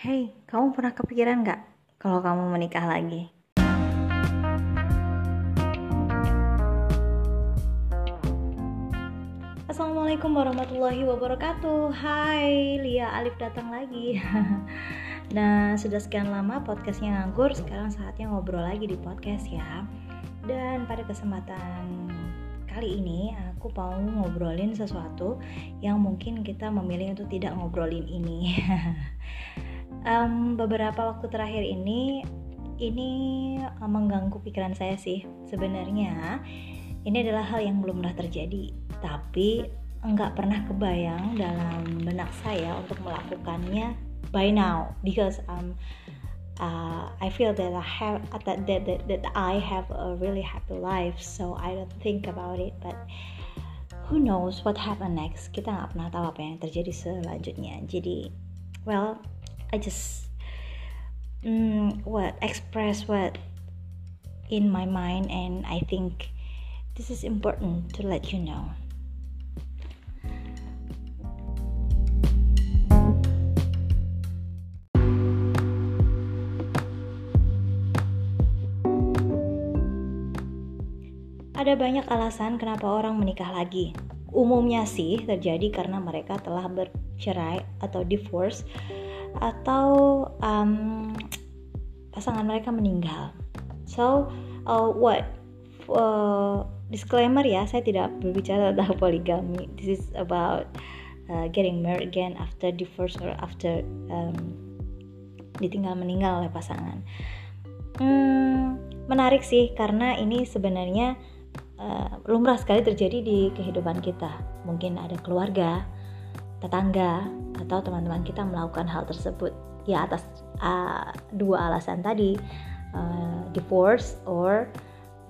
Hey, kamu pernah kepikiran nggak kalau kamu menikah lagi? Assalamualaikum warahmatullahi wabarakatuh. Hai, Lia Alif datang lagi. Nah, sudah sekian lama podcastnya nganggur Sekarang saatnya ngobrol lagi di podcast ya. Dan pada kesempatan kali ini aku mau ngobrolin sesuatu Yang mungkin kita memilih untuk tidak ngobrolin ini um, beberapa waktu terakhir ini ini um, mengganggu pikiran saya sih sebenarnya. Ini adalah hal yang belum pernah terjadi tapi enggak pernah kebayang dalam benak saya untuk melakukannya by now because um uh, I feel that I have that, that that that I have a really happy life so I don't think about it but who knows what happen next. Kita nggak pernah tahu apa yang terjadi selanjutnya. Jadi well I just mm, what express what in my mind and I think this is important to let you know. Ada banyak alasan kenapa orang menikah lagi. Umumnya sih terjadi karena mereka telah bercerai atau divorce atau um, pasangan mereka meninggal. So, uh, what? Uh, disclaimer ya, saya tidak berbicara tentang poligami. This is about uh, getting married again after divorce or after um, ditinggal meninggal oleh pasangan. Hmm, menarik sih karena ini sebenarnya uh, lumrah sekali terjadi di kehidupan kita. Mungkin ada keluarga, tetangga atau teman-teman kita melakukan hal tersebut. Ya atas uh, dua alasan tadi uh, divorce or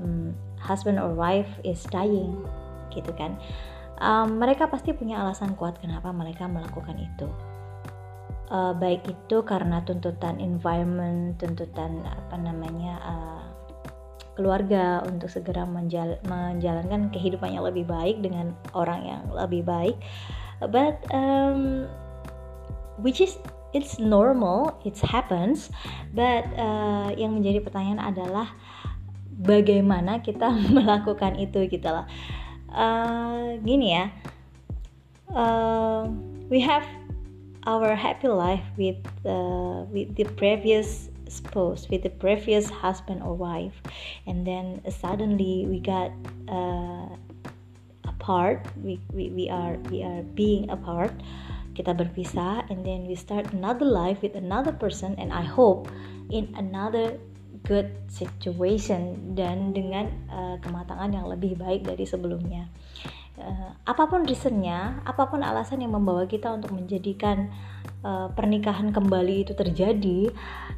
um, husband or wife is dying gitu kan. Um, mereka pasti punya alasan kuat kenapa mereka melakukan itu. Uh, baik itu karena tuntutan environment tuntutan apa namanya uh, keluarga untuk segera menjal menjalankan kehidupannya lebih baik dengan orang yang lebih baik but um, which is it's normal it happens. But uh, yang menjadi pertanyaan adalah bagaimana kita melakukan itu gitu lah uh, gini ya. Uh, we have our happy life with uh, with the previous spouse with the previous husband or wife. And then suddenly we got uh, apart we, we, we are we are being apart. Kita berpisah and then we start another life with another person and I hope in another good situation dan dengan uh, kematangan yang lebih baik dari sebelumnya. Uh, apa pun reasonnya apa pun alasan yang membawa kita untuk menjadikan uh, pernikahan kembali itu terjadi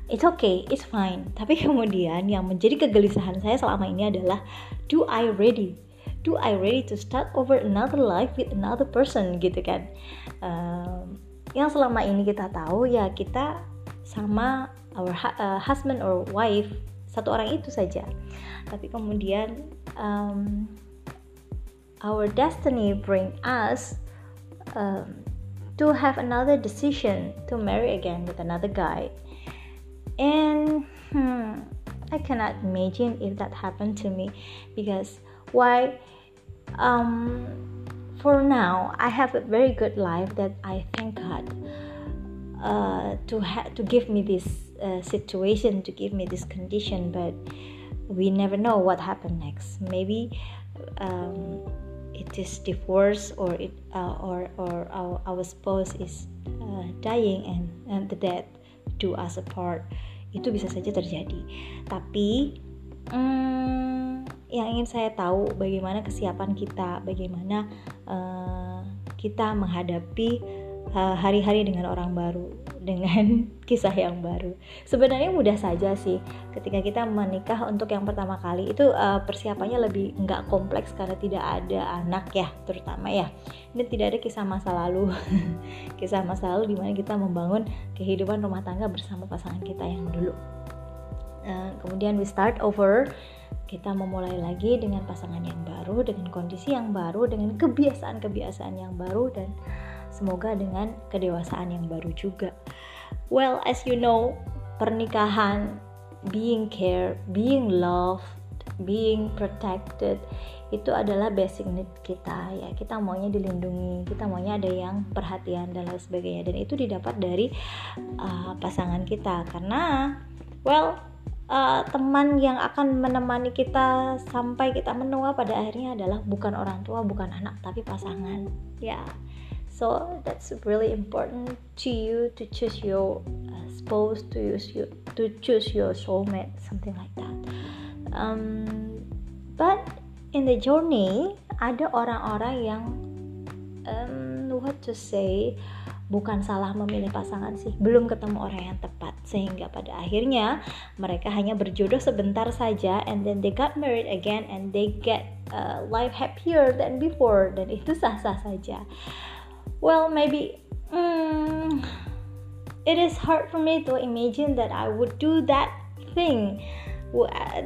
it's okay it's fine. Tapi kemudian yang menjadi kegelisahan saya selama ini adalah do I ready do I ready to start over another life with another person? gitu kan. Um, yang selama ini kita tahu ya kita sama our uh, husband or wife satu orang itu saja. Tapi kemudian um, our destiny bring us um, to have another decision to marry again with another guy. And hmm, I cannot imagine if that happened to me because why um, for now I have a very good life that I thank God uh, to ha- to give me this uh, situation to give me this condition but we never know what happened next. Maybe um, it is divorce or it uh, or or our, our spouse is uh, dying and and the death do us apart. Itu bisa saja terjadi. Tapi hmm, yang ingin saya tahu bagaimana kesiapan kita, bagaimana uh, kita menghadapi eh, hari-hari uh, dengan orang baru, dengan kisah yang baru. Sebenarnya mudah saja sih, ketika kita menikah untuk yang pertama kali itu uh, persiapannya lebih nggak kompleks karena tidak ada anak ya, terutama ya. Ini tidak ada kisah masa lalu, kisah masa lalu di mana kita membangun kehidupan rumah tangga bersama pasangan kita yang dulu. Uh, kemudian we start over kita memulai lagi dengan pasangan yang baru, dengan kondisi yang baru, dengan kebiasaan-kebiasaan yang baru dan semoga dengan kedewasaan yang baru juga. well as you know pernikahan being care being loved being protected itu adalah basic need kita ya. Kita maunya dilindungi kita maunya ada yang perhatian dan lain sebagainya. Dan itu didapat dari uh, pasangan kita. Karena well uh, teman yang akan menemani kita sampai kita menua pada akhirnya adalah bukan orang tua bukan anak tapi pasangan ya yeah. so that's really important to you to choose your uh, spouse to use you to choose your soulmate something like that um, but in the journey ada orang-orang yang um, what to say bukan salah memilih pasangan sih. Belum ketemu orang yang tepat. Sehingga pada akhirnya mereka hanya berjodoh sebentar saja and then they got married again and they get uh, life happier than before. Dan itu sah-sah saja. Well maybe hmm, it is hard for me to imagine that I would do that thing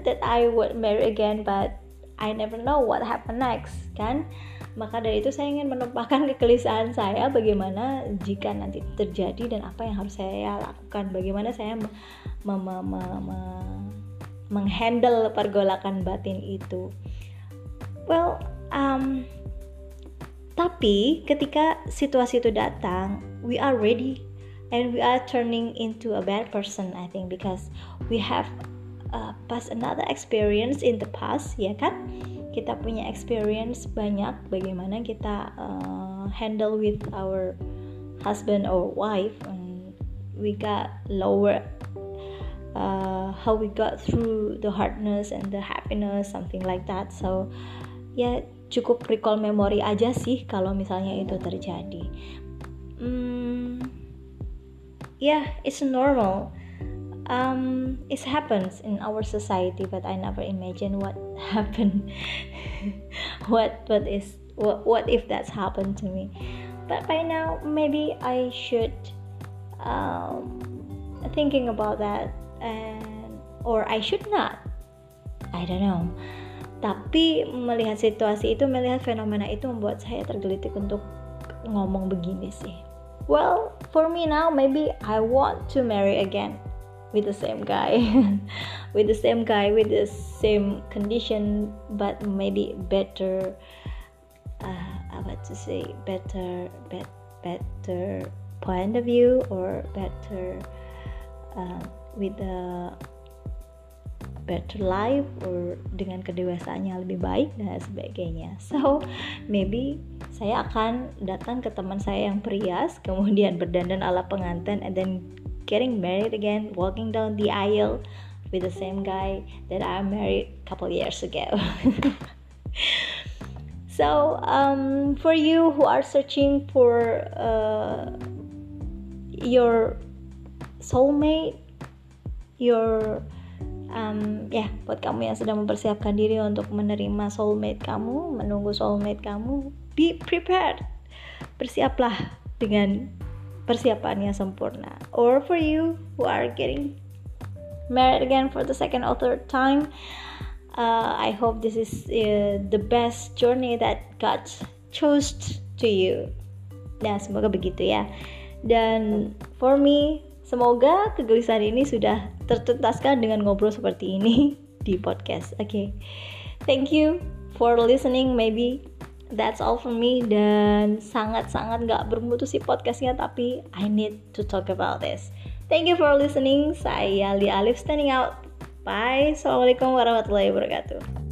that I would marry again but I never know what happen next kan maka dari itu saya ingin menumpahkan kegelisahan saya bagaimana jika nanti terjadi dan apa yang harus saya lakukan. Bagaimana saya me, me, me, me, me, menghandle pergolakan batin itu. Well um, tapi ketika situasi itu datang we are ready and we are turning into a bad person I think because we have uh, pas another experience in the past ya kan kita punya experience banyak bagaimana kita uh, handle with our husband or wife and we got lower uh, how we got through the hardness and the happiness something like that. So ya cukup recall memory aja sih kalau misalnya itu terjadi. Hmm, ya yeah, it's normal um, it happens in our society but i never imagine what happened. What what is what, what if that's happened to me? But by now maybe i should um, thinking about that and or i should not. I don't know. Tapi melihat situasi itu melihat fenomena itu membuat saya tergelitik untuk ngomong begini sih. Well for me now maybe i want to marry again with the same guy. With the same guy with the same condition but maybe better uh, I want to say better bet, better point of view or better uh, with the better life or dengan kedewasaannya lebih baik dan sebagainya. So maybe saya akan datang ke teman saya yang perias kemudian berdandan ala pengantin and then getting married again, walking down the aisle with the same guy that I married a couple years ago. so, um, for you who are searching for uh, your soulmate, your um, ya yeah, buat kamu yang sedang mempersiapkan diri untuk menerima soulmate kamu, menunggu soulmate kamu, be prepared. Bersiaplah dengan persiapannya sempurna. Or for you who are getting married again for the second or third time uh, I hope this is uh, the best journey that God chose to you. Dan semoga begitu ya. Dan for me semoga kegelisahan ini sudah tertuntaskan dengan ngobrol seperti ini di podcast. Oke okay. thank you for listening. Maybe that's all for me dan sangat-sangat gak bermutu sih podcastnya tapi I need to talk about this. Thank you for listening. Saya Lia Alif standing out. Bye. Assalamualaikum warahmatullahi wabarakatuh